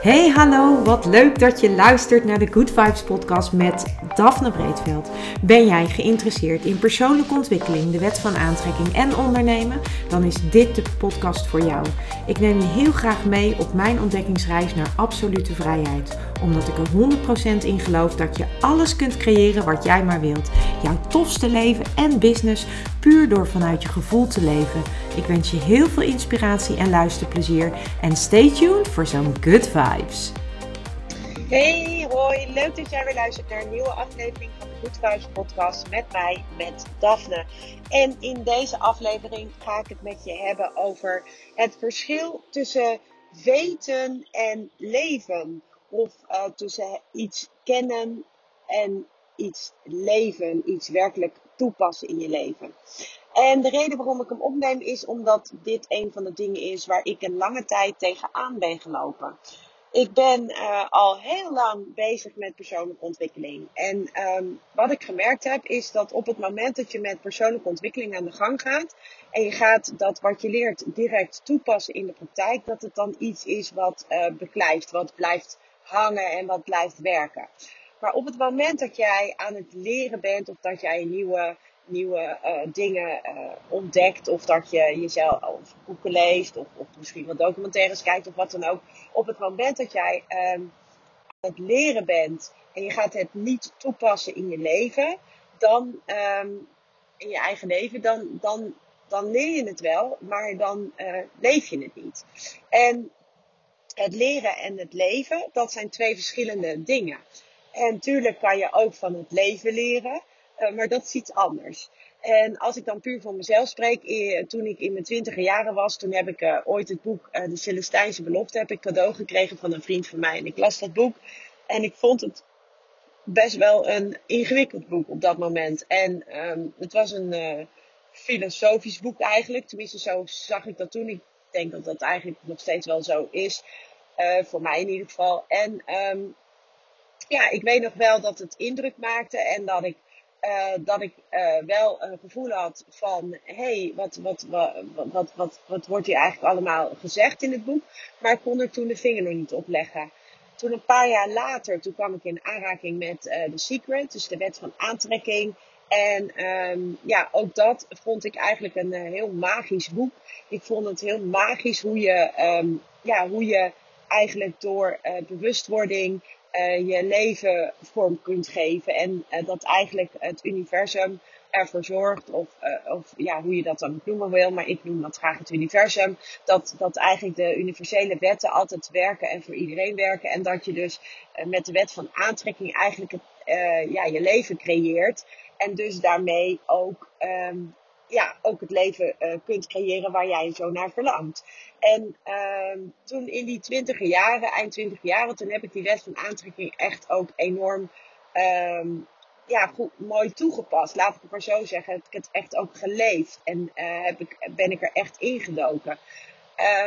Hey hallo, wat leuk dat je luistert naar de Good Vibes podcast met Daphne Breedveld. Ben jij geïnteresseerd in persoonlijke ontwikkeling, de wet van aantrekking en ondernemen? Dan is dit de podcast voor jou. Ik neem je heel graag mee op mijn ontdekkingsreis naar absolute vrijheid. Omdat ik er 100% in geloof dat je alles kunt creëren wat jij maar wilt. Jouw tofste leven en business puur door vanuit je gevoel te leven. Ik wens je heel veel inspiratie en luisterplezier. En stay tuned voor zo'n good vibes. Hey, hoi. Leuk dat jij weer luistert naar een nieuwe aflevering van de Good Vibes podcast met mij, met Daphne. En in deze aflevering ga ik het met je hebben over het verschil tussen weten en leven. Of uh, tussen iets kennen en iets leven, iets werkelijk toepassen in je leven. En de reden waarom ik hem opneem is omdat dit een van de dingen is waar ik een lange tijd tegenaan ben gelopen. Ik ben uh, al heel lang bezig met persoonlijke ontwikkeling. En um, wat ik gemerkt heb is dat op het moment dat je met persoonlijke ontwikkeling aan de gang gaat en je gaat dat wat je leert direct toepassen in de praktijk, dat het dan iets is wat uh, beklijft, wat blijft hangen en wat blijft werken. Maar op het moment dat jij aan het leren bent of dat jij nieuwe, nieuwe uh, dingen uh, ontdekt of dat je jezelf of boeken leest of, of misschien wat documentaires kijkt of wat dan ook. Op het moment dat jij um, aan het leren bent en je gaat het niet toepassen in je leven, dan um, in je eigen leven, dan, dan, dan leer je het wel, maar dan uh, leef je het niet. En het leren en het leven, dat zijn twee verschillende dingen. En tuurlijk kan je ook van het leven leren, uh, maar dat is iets anders. En als ik dan puur voor mezelf spreek, eh, toen ik in mijn twintiger jaren was, toen heb ik uh, ooit het boek De Celestijnse Belofte heb ik cadeau gekregen van een vriend van mij. En ik las dat boek en ik vond het best wel een ingewikkeld boek op dat moment. En um, het was een filosofisch boek eigenlijk, tenminste zo zag ik dat toen. Ik denk dat dat eigenlijk nog steeds wel zo is, voor mij in ieder geval. En um, ja, ik weet nog wel dat het indruk maakte en dat ik, uh, dat ik uh, wel een gevoel had van, hé, hey, wat, wat, wat, wat, wat, wat wordt hier eigenlijk allemaal gezegd in het boek? Maar ik kon er toen de vinger nog niet op leggen. Toen een paar jaar later, toen kwam ik in aanraking met uh, The Secret, dus de wet van aantrekking. En um, ja, ook dat vond ik eigenlijk een heel magisch boek. Ik vond het heel magisch hoe je, um, ja, hoe je eigenlijk door bewustwording uh, je leven vorm kunt geven. En uh, dat eigenlijk het universum ervoor zorgt, of, uh, of ja, hoe je dat dan noemen wil, maar ik noem dat graag het universum, dat, dat eigenlijk de universele wetten altijd werken en voor iedereen werken. En dat je dus met de wet van aantrekking eigenlijk het, ja, je leven creëert. En dus daarmee ook um, ja, ook het leven uh, kunt creëren waar jij zo naar verlangt. En uh, toen in die twintige jaren, eind twintig jaren, toen heb ik die wet van aantrekking echt ook enorm um, ja, goed, mooi toegepast. Laat ik het maar zo zeggen. Heb ik het echt ook geleefd en uh, heb ik, ben ik er echt ingedoken.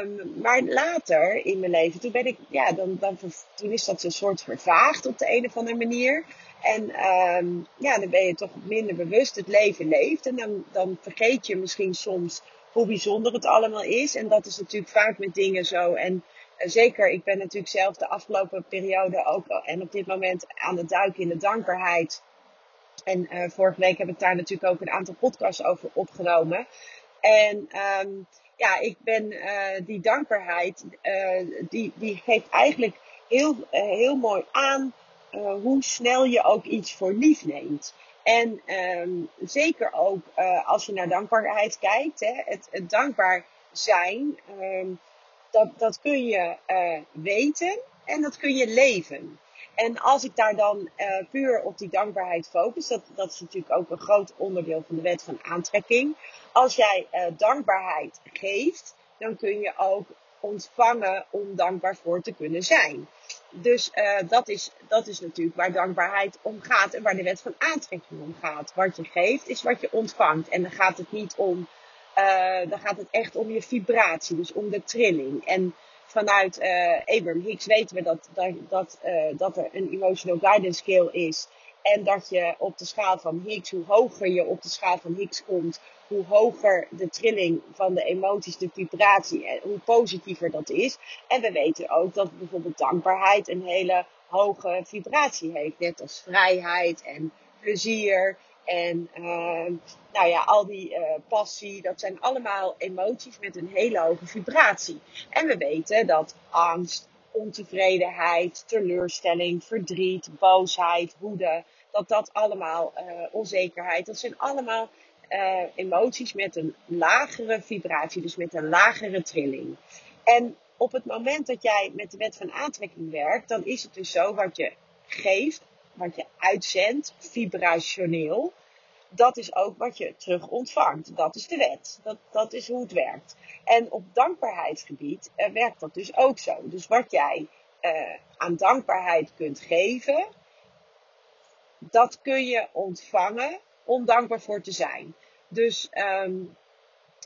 Um, maar later in mijn leven, toen ben ik, ja, dan, dan, toen is dat een soort vervaagd op de een of andere manier. En um, ja, dan ben je toch minder bewust het leven leeft. En dan, dan vergeet je misschien soms hoe bijzonder het allemaal is. En dat is natuurlijk vaak met dingen zo. En uh, zeker, ik ben natuurlijk zelf de afgelopen periode ook en op dit moment aan het duiken in de dankbaarheid. En uh, vorige week heb ik daar natuurlijk ook een aantal podcasts over opgenomen. En um, ja, ik ben uh, die dankbaarheid, die, die geeft eigenlijk heel, heel mooi aan uh, hoe snel je ook iets voor lief neemt. En um, zeker ook uh, als je naar dankbaarheid kijkt, hè, het, dankbaar zijn, um, dat, dat kun je uh, weten en dat kun je leven. En als ik daar dan puur op die dankbaarheid focus, dat, dat is natuurlijk ook een groot onderdeel van de wet van aantrekking. Als jij dankbaarheid geeft, dan kun je ook ontvangen om dankbaar voor te kunnen zijn. Dus uh, dat, is, dat is natuurlijk waar dankbaarheid om gaat en waar de wet van aantrekking om gaat. Wat je geeft is wat je ontvangt. En dan gaat het niet om, uh, dan gaat het echt om je vibratie, dus om de trilling. En vanuit uh, Abraham Hicks weten we dat, dat, dat, dat er een emotional guidance scale is. En dat je op de schaal van Higgs, hoe hoger je op de schaal van Higgs komt, hoe hoger de trilling van de emoties, de vibratie, en hoe positiever dat is. En we weten ook dat bijvoorbeeld dankbaarheid een hele hoge vibratie heeft. Net als vrijheid en plezier en uh, nou ja, al die uh, passie, dat zijn allemaal emoties met een hele hoge vibratie. En we weten dat angst, ontevredenheid, teleurstelling, verdriet, boosheid, woede, dat dat allemaal uh, onzekerheid, dat zijn allemaal uh, emoties met een lagere vibratie, dus met een lagere trilling. En op het moment dat jij met de wet van aantrekking werkt, dan is het dus zo wat je geeft, wat je uitzendt, vibrationeel, dat is ook wat je terug ontvangt. Dat is de wet. Dat, dat is hoe het werkt. En op dankbaarheidsgebied uh, werkt dat dus ook zo. Dus wat jij uh, aan dankbaarheid kunt geven, dat kun je ontvangen om dankbaar voor te zijn. Dus um,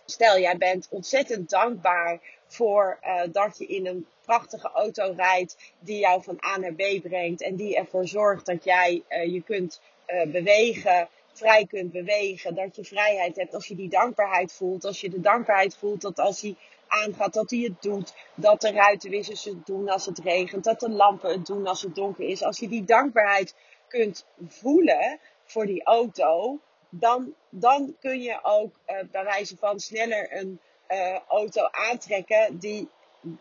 stel, jij bent ontzettend dankbaar voor uh, dat je in een prachtige auto rijdt die jou van A naar B brengt en die ervoor zorgt dat jij je kunt bewegen, vrij kunt bewegen, dat je vrijheid hebt als je die dankbaarheid voelt, als je de dankbaarheid voelt dat als hij aangaat dat hij het doet, dat de ruitenwissers het doen als het regent, dat de lampen het doen als het donker is. Als je die dankbaarheid kunt voelen voor die auto, dan, dan kun je ook uh, bij wijze van sneller een uh, auto aantrekken die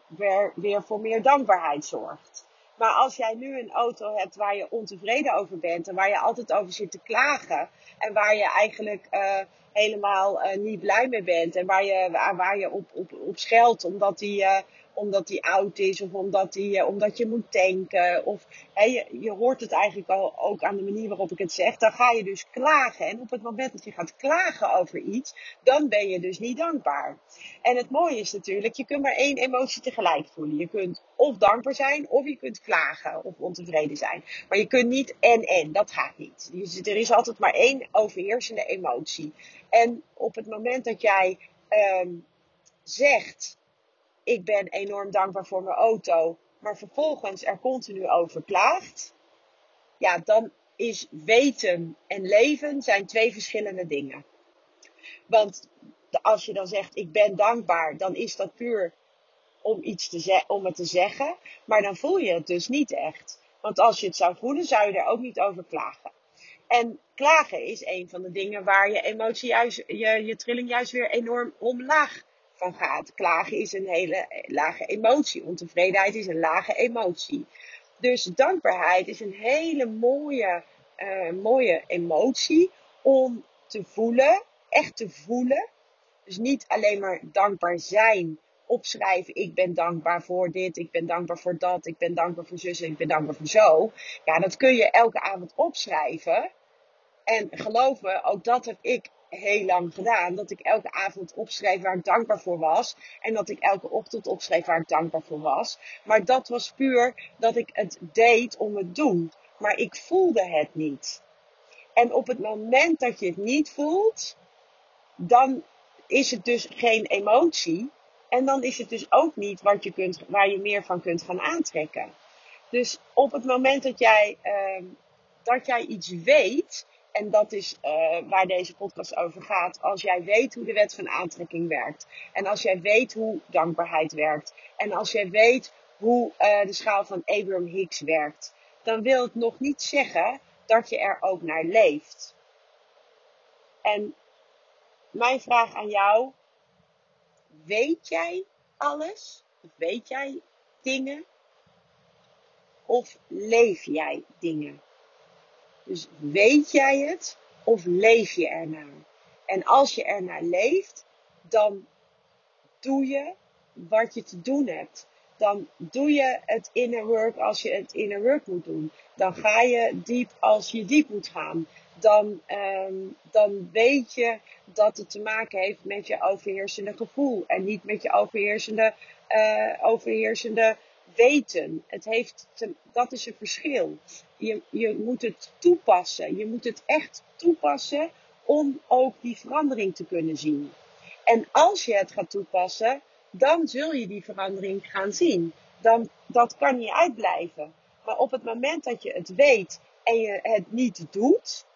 weer, weer voor meer dankbaarheid zorgt. Maar als jij nu een auto hebt waar je ontevreden over bent en waar je altijd over zit te klagen en waar je eigenlijk uh, helemaal uh, niet blij mee bent en waar je, waar, waar je op, op, op scheldt omdat die, uh, omdat die oud is of omdat, die, omdat je moet tanken. Of hè, je, je hoort het eigenlijk al, ook aan de manier waarop ik het zeg. Dan ga je dus klagen. En op het moment dat je gaat klagen over iets, dan ben je dus niet dankbaar. En het mooie is natuurlijk, je kunt maar één emotie tegelijk voelen. Je kunt of dankbaar zijn, of je kunt klagen of ontevreden zijn. Maar je kunt niet en en, dat gaat niet. Dus er is altijd maar één overheersende emotie. En op het moment dat jij um, zegt, ik ben enorm dankbaar voor mijn auto, maar vervolgens er continu over klaagt, ja, dan is weten en leven zijn twee verschillende dingen. Want als je dan zegt, ik ben dankbaar, dan is dat puur om, iets te om het te zeggen, maar dan voel je het dus niet echt. Want als je het zou voelen, zou je er ook niet over klagen. En klagen is een van de dingen waar je emotie juist, je, je trilling juist weer enorm omlaag gaat. Klagen is een hele lage emotie. Ontevredenheid is een lage emotie. Dus dankbaarheid is een hele mooie, uh, mooie emotie om te voelen, echt te voelen. Dus niet alleen maar dankbaar zijn, opschrijven. Ik ben dankbaar voor dit, ik ben dankbaar voor dat, ik ben dankbaar voor zus, ik ben dankbaar voor zo. Ja, dat kun je elke avond opschrijven. En geloof me, ook dat heb ik heel lang gedaan. Dat ik elke avond opschreef waar ik dankbaar voor was. En dat ik elke ochtend opschreef waar ik dankbaar voor was. Maar dat was puur dat ik het deed om het doen. Maar ik voelde het niet. En op het moment dat je het niet voelt, dan is het dus geen emotie. En dan is het dus ook niet wat je kunt, waar je meer van kunt gaan aantrekken. Dus op het moment dat jij, uh, dat jij iets weet, en dat is uh, waar deze podcast over gaat. Als jij weet hoe de wet van aantrekking werkt. En als jij weet hoe dankbaarheid werkt. En als jij weet hoe uh, de schaal van Abraham Hicks werkt. Dan wil het nog niet zeggen dat je er ook naar leeft. En mijn vraag aan jou. Weet jij alles? Of weet jij dingen? Of leef jij dingen? Dus weet jij het of leef je ernaar? En als je ernaar leeft, dan doe je wat je te doen hebt. Dan doe je het inner work als je het inner work moet doen. Dan ga je diep als je diep moet gaan. Dan, um, dan weet je dat het te maken heeft met je overheersende gevoel. En niet met je overheersende, uh, overheersende weten. Het heeft dat is een verschil. Je, je moet het toepassen. Je moet het echt toepassen om ook die verandering te kunnen zien. En als je het gaat toepassen, dan zul je die verandering gaan zien. Dan, dat kan niet uitblijven. Maar op het moment dat je het weet en je het niet doet,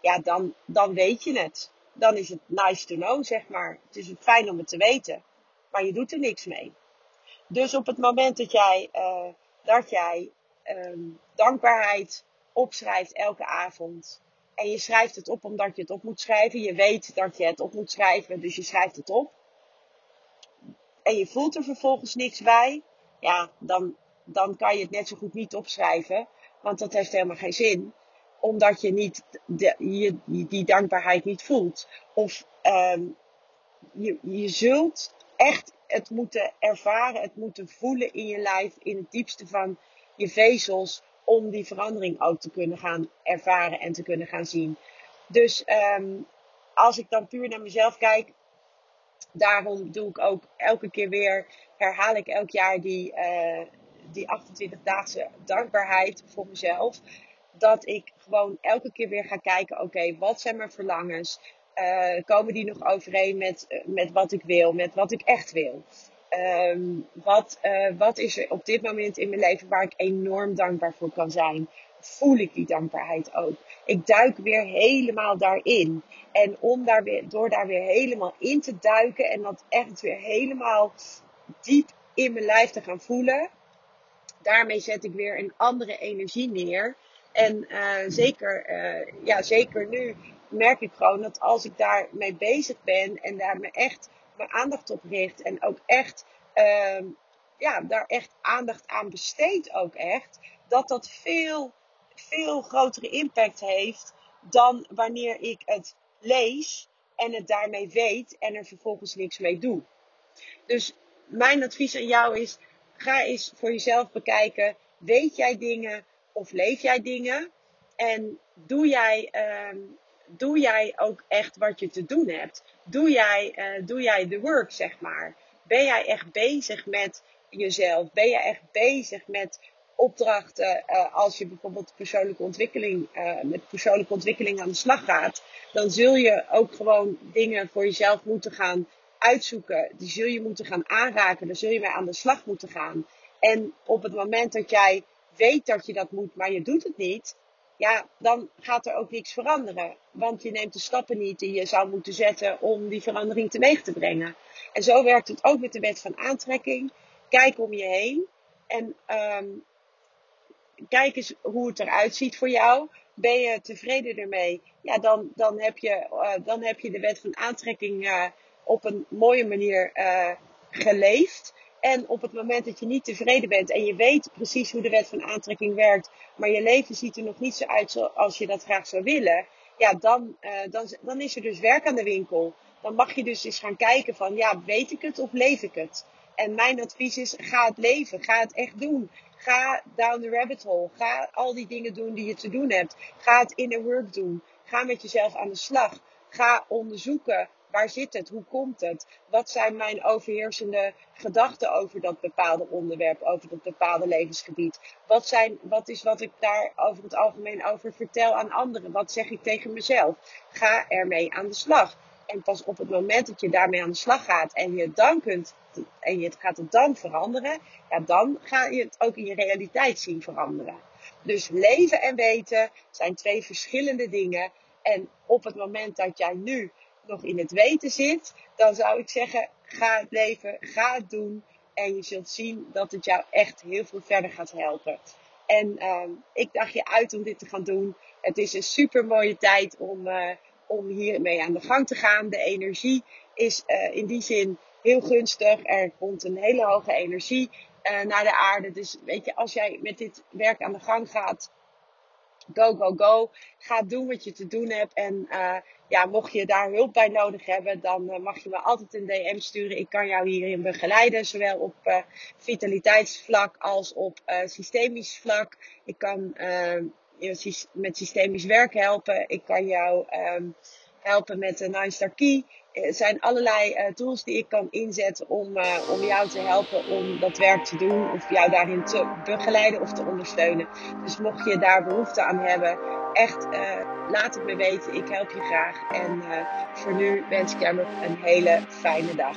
ja, dan, dan weet je het. Dan is het nice to know, zeg maar. Het is fijn om het te weten, maar je doet er niks mee. Dus op het moment dat jij, uh, dat jij um, dankbaarheid opschrijft elke avond. En je schrijft het op omdat je het op moet schrijven. Je weet dat je het op moet schrijven, dus je schrijft het op. En je voelt er vervolgens niks bij. Ja, dan, dan kan je het net zo goed niet opschrijven. Want dat heeft helemaal geen zin. Omdat je niet de, je, die dankbaarheid niet voelt. Of um, je, je zult echt het moeten ervaren, het moeten voelen in je lijf, in het diepste van je vezels, om die verandering ook te kunnen gaan ervaren en te kunnen gaan zien. Dus um, als ik dan puur naar mezelf kijk, daarom doe ik ook elke keer weer, herhaal ik elk jaar die, uh, die 28-daagse dankbaarheid voor mezelf. Dat ik gewoon elke keer weer ga kijken, oké, wat zijn mijn verlangens? Uh, komen die nog overeen met, met wat ik wil, met wat ik echt wil? Um, wat, uh, wat is er op dit moment in mijn leven waar ik enorm dankbaar voor kan zijn? Voel ik die dankbaarheid ook? Ik duik weer helemaal daarin. En om daar weer, door daar weer helemaal in te duiken en dat echt weer helemaal diep in mijn lijf te gaan voelen, daarmee zet ik weer een andere energie neer. En zeker, ja, zeker nu merk ik gewoon dat als ik daarmee bezig ben en daar me echt mijn aandacht op richt en ook echt, uh, ja, daar echt aandacht aan besteed ook echt, dat dat veel, veel grotere impact heeft dan wanneer ik het lees en het daarmee weet en er vervolgens niks mee doe. Dus mijn advies aan jou is, ga eens voor jezelf bekijken, weet jij dingen of leef jij dingen? En doe jij, uh, doe jij ook echt wat je te doen hebt? Doe jij, uh, doe jij de work, zeg maar? Ben jij echt bezig met jezelf? Ben jij echt bezig met opdrachten uh, als je bijvoorbeeld persoonlijke ontwikkeling, uh, met persoonlijke ontwikkeling aan de slag gaat? Dan zul je ook gewoon dingen voor jezelf moeten gaan uitzoeken. Die zul je moeten gaan aanraken. Daar zul je mee aan de slag moeten gaan. En op het moment dat jij weet dat je dat moet, maar je doet het niet, ja, dan gaat er ook niks veranderen. Want je neemt de stappen niet die je zou moeten zetten om die verandering teweeg te brengen. En zo werkt het ook met de wet van aantrekking. Kijk om je heen en um, kijk eens hoe het eruit ziet voor jou. Ben je tevreden ermee? Ja, dan, dan, heb, je, uh, dan heb je de wet van aantrekking uh, op een mooie manier uh, geleefd. En op het moment dat je niet tevreden bent en je weet precies hoe de wet van aantrekking werkt, maar je leven ziet er nog niet zo uit zoals je dat graag zou willen, ja, dan, uh, dan, dan is er dus werk aan de winkel. Dan mag je dus eens gaan kijken van, ja, weet ik het of leef ik het? En mijn advies is, ga het leven, ga het echt doen. Ga down the rabbit hole. Ga al die dingen doen die je te doen hebt. Ga het inner work doen. Ga met jezelf aan de slag. Ga onderzoeken Waar zit het? Hoe komt het? Wat zijn mijn overheersende gedachten over dat bepaalde onderwerp, over dat bepaalde levensgebied? Wat, zijn, wat is wat ik daar over het algemeen over vertel aan anderen? Wat zeg ik tegen mezelf? Ga ermee aan de slag. En pas op het moment dat je daarmee aan de slag gaat en je dan kunt en je gaat het dan veranderen, ja, dan ga je het ook in je realiteit zien veranderen. Dus leven en weten zijn twee verschillende dingen. En op het moment dat jij nu nog in het weten zit, dan zou ik zeggen: ga het leven, ga het doen. En je zult zien dat het jou echt heel veel verder gaat helpen. En uh, ik dacht je uit om dit te gaan doen. Het is een super mooie tijd om, uh, om hiermee aan de gang te gaan. De energie is uh, in die zin heel gunstig. Er komt een hele hoge energie naar de aarde. Dus weet je, als jij met dit werk aan de gang gaat, go, go, go. Ga doen wat je te doen hebt. En uh, ja, mocht je daar hulp bij nodig hebben, dan uh, mag je me altijd een DM sturen. Ik kan jou hierin begeleiden, zowel op uh, vitaliteitsvlak als op systemisch vlak. Ik kan met systemisch werk helpen. Ik kan jou um, helpen met de Nine Star Key. Er zijn allerlei uh, tools die ik kan inzetten om, uh, om jou te helpen om dat werk te doen. Of jou daarin te begeleiden of te ondersteunen. Dus mocht je daar behoefte aan hebben, echt laat het me weten. Ik help je graag. En voor nu wens ik jou nog een hele fijne dag.